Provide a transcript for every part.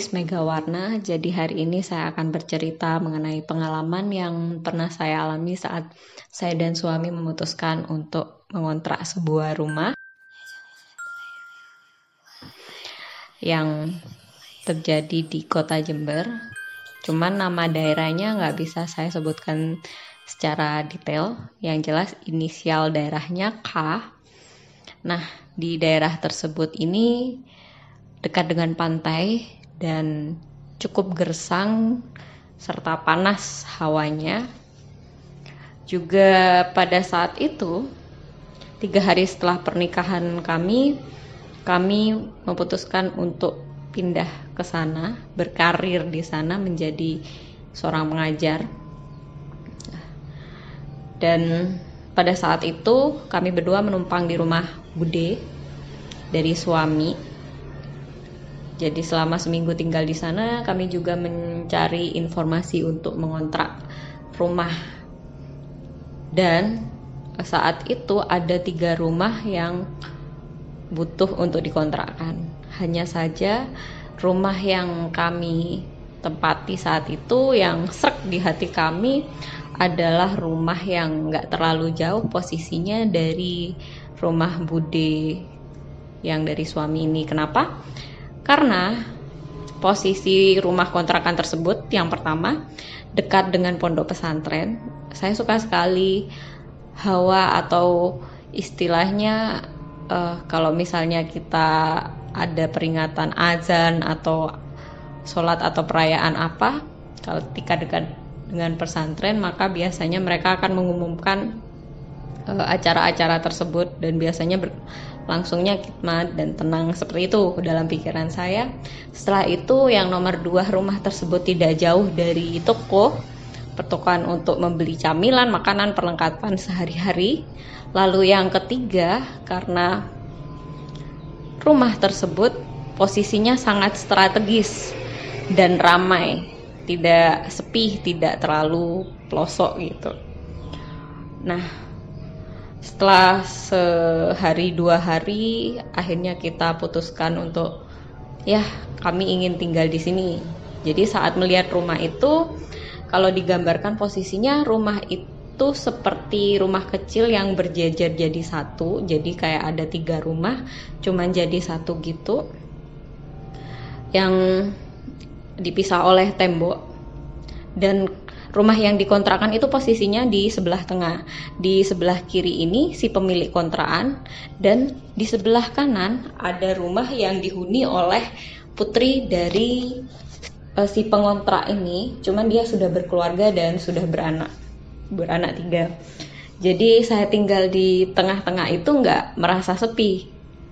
saya Risme Gawarna. Jadi hari ini saya akan bercerita mengenai pengalaman yang pernah saya alami saat saya dan suami memutuskan untuk mengontrak sebuah rumah yang terjadi di kota Jember. Cuman nama daerahnya nggak bisa saya sebutkan secara detail. Yang jelas inisial daerahnya K. Nah, di daerah tersebut ini dekat dengan pantai dan cukup gersang serta panas hawanya. Juga pada saat itu, tiga hari setelah pernikahan kami, kami memutuskan untuk pindah ke sana, berkarir di sana menjadi seorang pengajar. Dan pada saat itu kami berdua menumpang di rumah Bude dari suami. Jadi selama seminggu tinggal di sana, kami juga mencari informasi untuk mengontrak rumah. Dan saat itu ada tiga rumah yang butuh untuk dikontrakkan. Hanya saja rumah yang kami tempati saat itu yang srek di hati kami adalah rumah yang nggak terlalu jauh posisinya dari rumah Bude yang dari suami ini. Kenapa? Karena posisi rumah kontrakan tersebut yang pertama dekat dengan pondok pesantren. Saya suka sekali hawa atau istilahnya uh, kalau misalnya kita ada peringatan azan atau sholat atau perayaan apa kalau ketika dekat dengan pesantren maka biasanya mereka akan mengumumkan uh, acara-acara tersebut dan biasanya langsungnya khidmat dan tenang seperti itu dalam pikiran saya. Setelah itu yang nomor dua rumah tersebut tidak jauh dari toko. Pertukaran untuk membeli camilan makanan perlengkapan sehari-hari. Lalu yang ketiga karena rumah tersebut posisinya sangat strategis dan ramai, tidak sepi, tidak terlalu pelosok gitu. Nah, setelah sehari dua hari, akhirnya kita putuskan untuk ya kami ingin tinggal di sini. Jadi saat melihat rumah itu, kalau digambarkan posisinya rumah itu seperti rumah kecil yang berjejer jadi satu jadi kayak ada tiga rumah cuman jadi satu gitu yang dipisah oleh tembok dan rumah yang dikontrakan itu posisinya di sebelah tengah. Di sebelah kiri ini si pemilik kontrakan dan di sebelah kanan ada rumah yang dihuni oleh putri dari uh, si pengontrak ini. Cuman dia sudah berkeluarga dan sudah beranak beranak tiga. Jadi saya tinggal di tengah-tengah itu nggak merasa sepi.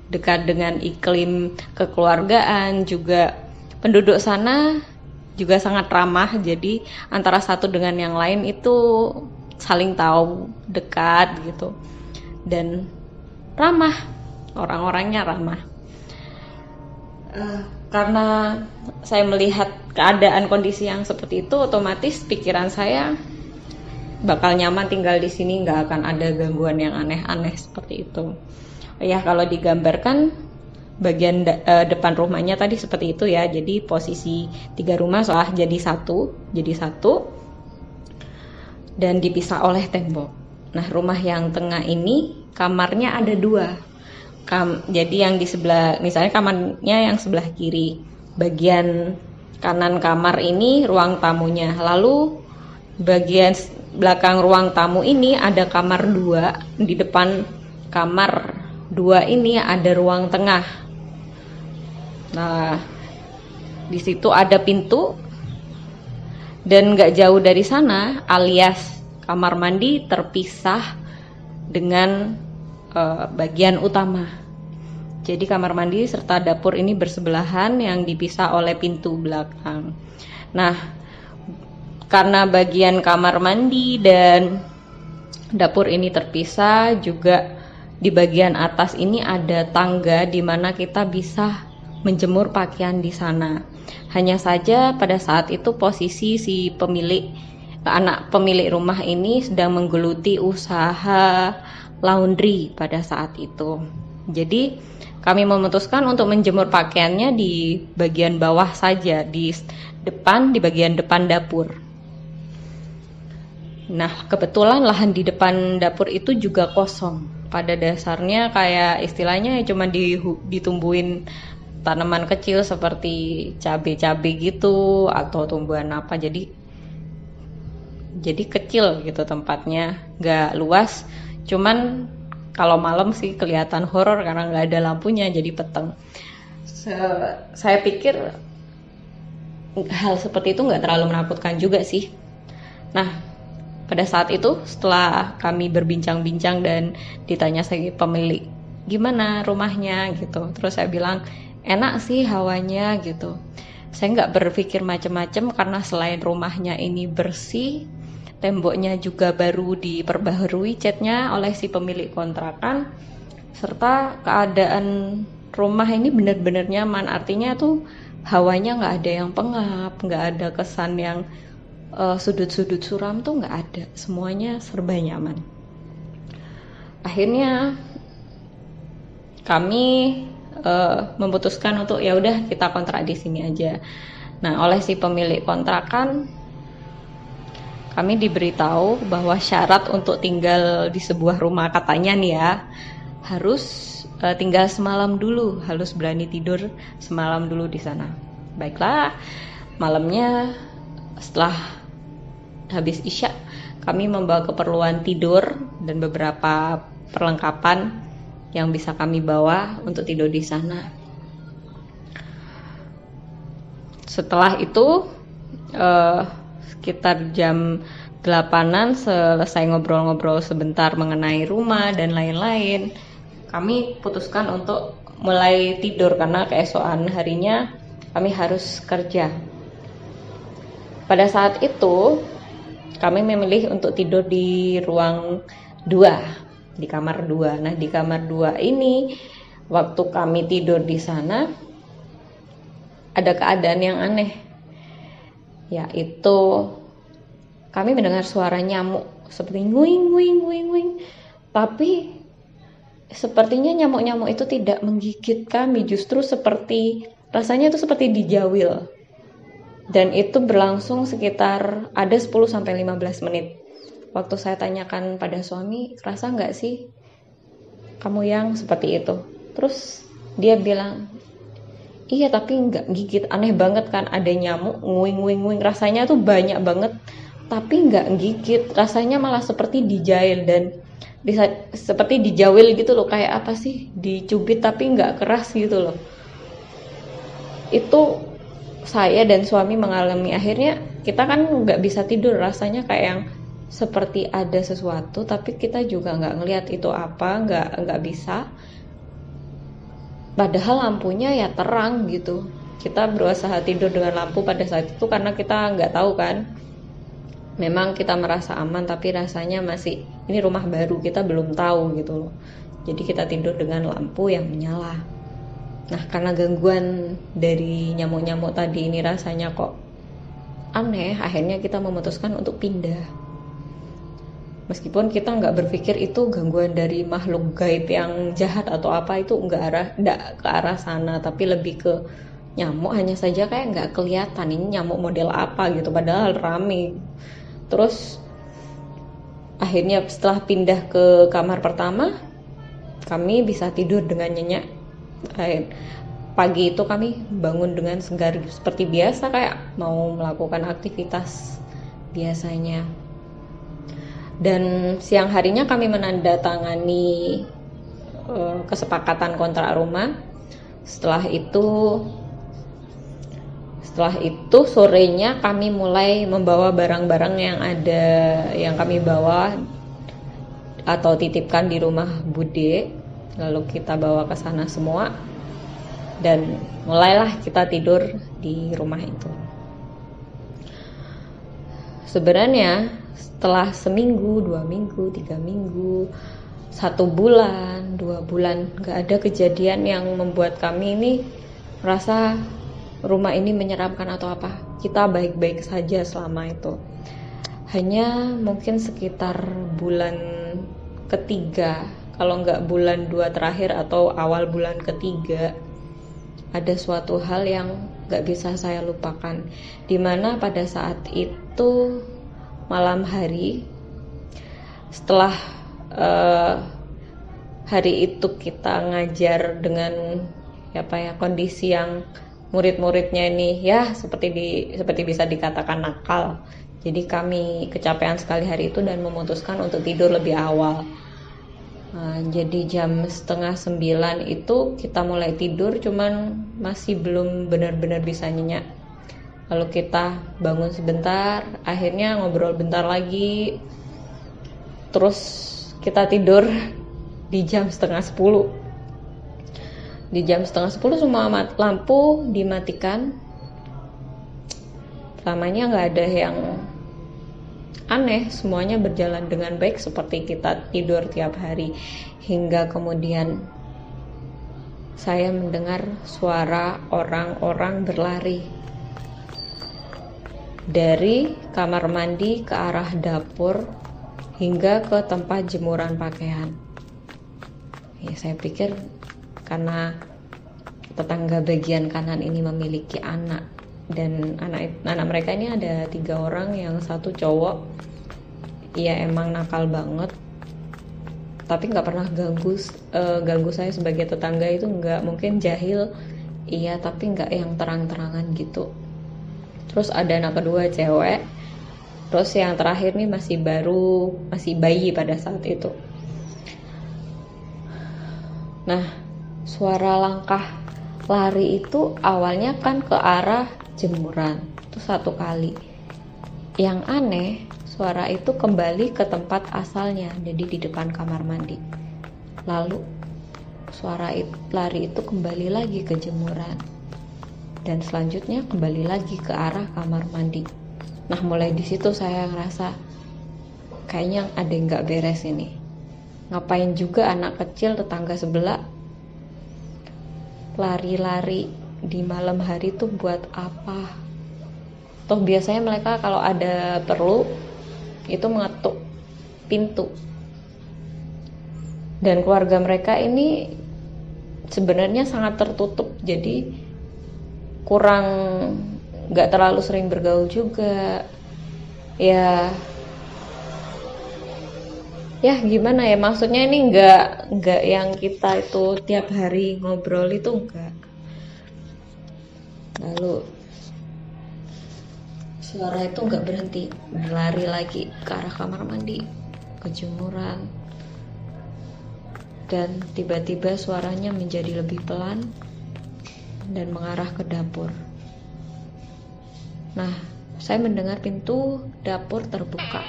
Dekat dengan iklim kekeluargaan juga penduduk sana juga sangat ramah. Jadi antara satu dengan yang lain itu saling tahu dekat gitu. Dan ramah. Orang-orangnya ramah. Uh, karena saya melihat keadaan kondisi yang seperti itu otomatis pikiran saya bakal nyaman tinggal di sini nggak akan ada gangguan yang aneh-aneh seperti itu. Ya kalau digambarkan bagian de uh, depan rumahnya tadi seperti itu ya. Jadi posisi tiga rumah soal jadi satu jadi satu dan dipisah oleh tembok. Nah rumah yang tengah ini kamarnya ada dua. Kam jadi yang di sebelah misalnya kamarnya yang sebelah kiri. Bagian kanan kamar ini ruang tamunya. Lalu bagian belakang ruang tamu ini ada kamar dua. Di depan kamar dua ini ada ruang tengah nah di situ ada pintu dan nggak jauh dari sana alias kamar mandi terpisah dengan uh, bagian utama. Jadi kamar mandi serta dapur ini bersebelahan yang dipisah oleh pintu belakang. Nah karena bagian kamar mandi dan dapur ini terpisah juga di bagian atas ini ada tangga di mana kita bisa menjemur pakaian di sana. Hanya saja pada saat itu posisi si pemilik anak pemilik rumah ini sedang menggeluti usaha laundry pada saat itu. Jadi kami memutuskan untuk menjemur pakaiannya di bagian bawah saja, di depan, di bagian depan dapur. Nah, kebetulan lahan di depan dapur itu juga kosong. Pada dasarnya kayak istilahnya cuma ditumbuhin tanaman kecil seperti cabai-cabai gitu atau tumbuhan apa. Jadi jadi kecil gitu tempatnya, nggak luas. Cuman kalau malam sih kelihatan horor karena nggak ada lampunya jadi peteng. Se saya pikir hal seperti itu nggak terlalu menakutkan juga sih. Nah pada saat itu setelah kami berbincang-bincang dan ditanya saya pemilik gimana rumahnya? gitu. Terus saya bilang enak sih hawanya gitu. Saya nggak berpikir macam-macam karena selain rumahnya ini bersih temboknya juga baru diperbaharui catnya oleh si pemilik kontrakan serta keadaan rumah ini benar-benar nyaman. Artinya tuh hawanya nggak ada yang pengap nggak ada kesan yang uh, sudut-sudut suram tuh nggak ada. Semuanya serba nyaman. Akhirnya kami uh, memutuskan untuk ya udah kita kontrak di sini aja nah oleh si pemilik kontrakan kami diberitahu bahwa syarat untuk tinggal di sebuah rumah katanya nih ya harus uh, tinggal semalam dulu, harus berani tidur semalam dulu di sana. Baiklah, malamnya setelah habis isya kami membawa keperluan tidur dan beberapa perlengkapan yang bisa kami bawa untuk tidur di sana. Setelah itu uh, sekitar jam delapanan selesai ngobrol-ngobrol sebentar mengenai rumah dan lain-lain kami putuskan untuk mulai tidur karena keesokan harinya kami harus kerja pada saat itu kami memilih untuk tidur di ruang dua di kamar dua. Nah di kamar dua ini waktu kami tidur di sana ada keadaan yang aneh yaitu kami mendengar suara nyamuk seperti nguing nguing nguing nguing. Tapi sepertinya nyamuk-nyamuk itu tidak menggigit kami justru seperti rasanya itu seperti dijawil. Dan itu berlangsung sekitar ada 10 sampai 15 menit waktu saya tanyakan pada suami rasa nggak sih kamu yang seperti itu? Terus dia bilang Iya tapi nggak gigit. Aneh banget kan ada nyamuk nguing nguing nguing. Rasanya tuh banyak banget tapi nggak gigit. Rasanya malah seperti dijail dan bisa seperti dijawil gitu loh. Kayak apa sih? Dicubit tapi nggak keras gitu loh. Itu saya dan suami mengalami. Akhirnya kita kan nggak bisa tidur. Rasanya kayak yang seperti ada sesuatu tapi kita juga nggak ngelihat itu apa nggak nggak bisa. Padahal lampunya ya terang gitu. Kita berusaha tidur dengan lampu pada saat itu karena kita nggak tahu kan. Memang kita merasa aman tapi rasanya masih ini rumah baru kita belum tahu gitu loh. Jadi kita tidur dengan lampu yang menyala. Nah karena gangguan dari nyamuk-nyamuk tadi ini rasanya kok aneh akhirnya kita memutuskan untuk pindah meskipun kita nggak berpikir itu gangguan dari makhluk gaib yang jahat atau apa itu nggak arah nggak ke arah sana tapi lebih ke nyamuk. Hanya saja kayak nggak kelihatan ini nyamuk model apa gitu padahal rame. Terus akhirnya setelah pindah ke kamar pertama kami bisa tidur dengan nyenyak. Pagi itu kami bangun dengan segar seperti biasa kayak mau melakukan aktivitas biasanya dan siang harinya kami menandatangani uh, kesepakatan kontrak rumah. Setelah itu setelah itu sorenya kami mulai membawa barang-barang yang ada yang kami bawa atau titipkan di rumah Bude. Lalu kita bawa ke sana semua. Dan mulailah kita tidur di rumah itu. Sebenarnya setelah seminggu dua minggu tiga minggu satu bulan dua bulan nggak ada kejadian yang membuat kami ini merasa rumah ini menyeramkan atau apa. Kita baik-baik saja selama itu. Hanya mungkin sekitar bulan ketiga kalau nggak bulan dua terakhir atau awal bulan ketiga ada suatu hal yang nggak bisa saya lupakan. Di mana pada saat itu malam hari. Setelah uh, hari itu kita ngajar dengan apa ya kondisi yang murid-muridnya ini ya seperti di seperti bisa dikatakan nakal. Jadi kami kecapean sekali hari itu dan memutuskan untuk tidur lebih awal. Nah, jadi jam setengah sembilan itu kita mulai tidur cuman masih belum benar-benar bisa nyenyak lalu kita bangun sebentar akhirnya ngobrol bentar lagi. Terus kita tidur di jam setengah sepuluh. Di jam setengah sepuluh semua lampu dimatikan. Selamanya nggak ada yang aneh semuanya berjalan dengan baik seperti kita tidur tiap hari. Hingga kemudian saya mendengar suara orang-orang berlari dari kamar mandi ke arah dapur hingga ke tempat jemuran pakaian. Ya, saya pikir karena tetangga bagian kanan ini memiliki anak dan anak anak mereka ini ada tiga orang yang satu cowok. Ya emang nakal banget. Tapi nggak pernah ganggu uh, ganggu saya sebagai tetangga itu nggak mungkin jahil. Iya tapi nggak yang terang-terangan gitu terus ada anak kedua cewek. Terus yang terakhir nih masih baru masih bayi pada saat itu. Nah suara langkah lari itu awalnya kan ke arah jemuran. Itu satu kali. Yang aneh suara itu kembali ke tempat asalnya jadi di depan kamar mandi. Lalu suara itu, lari itu kembali lagi ke jemuran dan selanjutnya kembali lagi ke arah kamar mandi. Nah mulai di situ saya ngerasa kayaknya ada yang nggak beres ini. Ngapain juga anak kecil tetangga sebelah lari-lari di malam hari tuh buat apa? Toh biasanya mereka kalau ada perlu itu mengetuk pintu. Dan keluarga mereka ini sebenarnya sangat tertutup. Jadi kurang nggak terlalu sering bergaul juga. Ya ya gimana ya maksudnya ini nggak nggak yang kita itu tiap hari ngobrol itu enggak lalu suara itu nggak berhenti berlari lagi ke arah kamar mandi kejemuran dan tiba-tiba suaranya menjadi lebih pelan dan mengarah ke dapur nah saya mendengar pintu dapur terbuka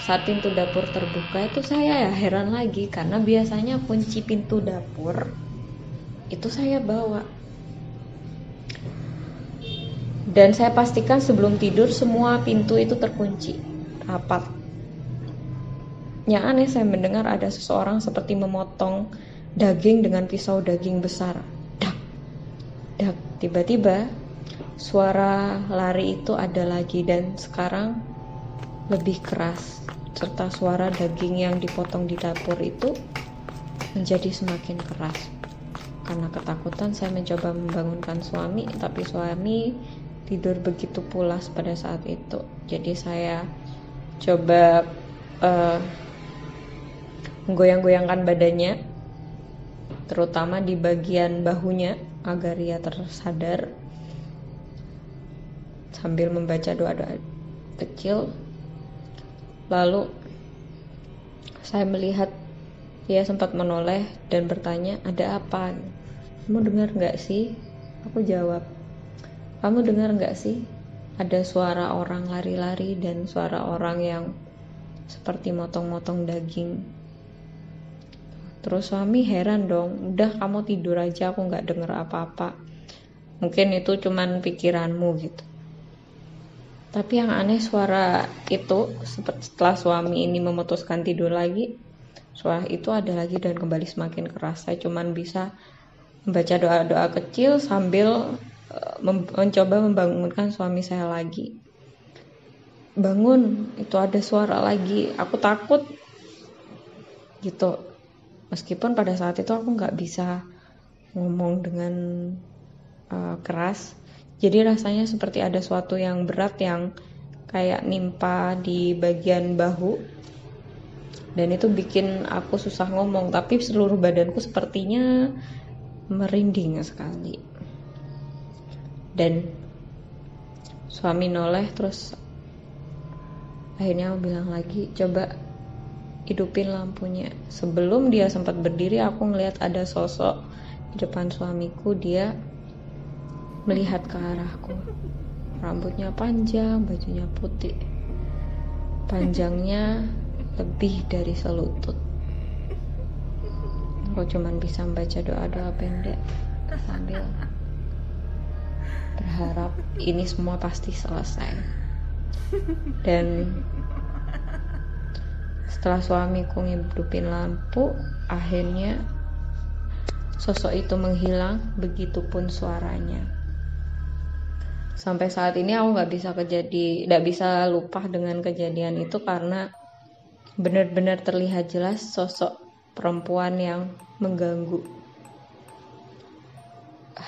saat pintu dapur terbuka itu saya ya heran lagi karena biasanya kunci pintu dapur itu saya bawa dan saya pastikan sebelum tidur semua pintu itu terkunci rapat. Yang aneh saya mendengar ada seseorang seperti memotong daging dengan pisau daging besar. Dak, dak. Tiba-tiba suara lari itu ada lagi dan sekarang lebih keras serta suara daging yang dipotong di dapur itu menjadi semakin keras. Karena ketakutan saya mencoba membangunkan suami, tapi suami tidur begitu pulas pada saat itu jadi saya coba uh, menggoyang-goyangkan badannya terutama di bagian bahunya agar ia tersadar sambil membaca doa-doa kecil lalu saya melihat ia sempat menoleh dan bertanya ada apa kamu dengar nggak sih aku jawab kamu dengar nggak sih? Ada suara orang lari-lari dan suara orang yang seperti motong-motong daging. Terus suami heran dong, udah kamu tidur aja aku nggak denger apa-apa. Mungkin itu cuman pikiranmu gitu. Tapi yang aneh suara itu setelah suami ini memutuskan tidur lagi, suara itu ada lagi dan kembali semakin keras. Saya cuman bisa membaca doa-doa kecil sambil mencoba membangunkan suami saya lagi bangun itu ada suara lagi aku takut gitu meskipun pada saat itu aku nggak bisa ngomong dengan uh, keras jadi rasanya seperti ada suatu yang berat yang kayak nimpa di bagian bahu dan itu bikin aku susah ngomong. Tapi seluruh badanku sepertinya merinding sekali. Dan suami noleh terus akhirnya aku bilang lagi coba hidupin lampunya. Sebelum dia sempat berdiri aku ngelihat ada sosok di depan suamiku. Dia melihat ke arahku. Rambutnya panjang bajunya putih. Panjangnya lebih dari selutut. Aku cuman bisa baca doa-doa pendek sambil berharap ini semua pasti selesai. Dan setelah suamiku ngidupin lampu akhirnya sosok itu menghilang begitupun suaranya sampai saat ini aku nggak bisa kejadi nggak bisa lupa dengan kejadian itu karena benar-benar terlihat jelas sosok perempuan yang mengganggu.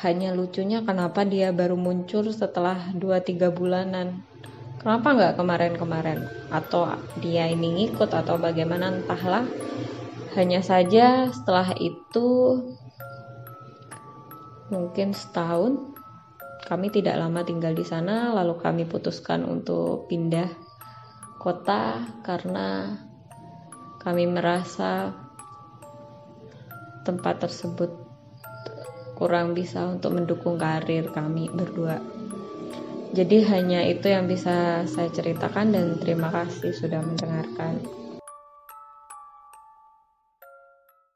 Hanya lucunya kenapa dia baru muncul setelah 2-3 bulanan. Kenapa nggak kemarin-kemarin? Atau dia ini ngikut atau bagaimana entahlah. Hanya saja setelah itu mungkin setahun kami tidak lama tinggal di sana lalu kami putuskan untuk pindah kota karena kami merasa tempat tersebut kurang bisa untuk mendukung karir kami berdua. Jadi hanya itu yang bisa saya ceritakan dan terima kasih sudah mendengarkan.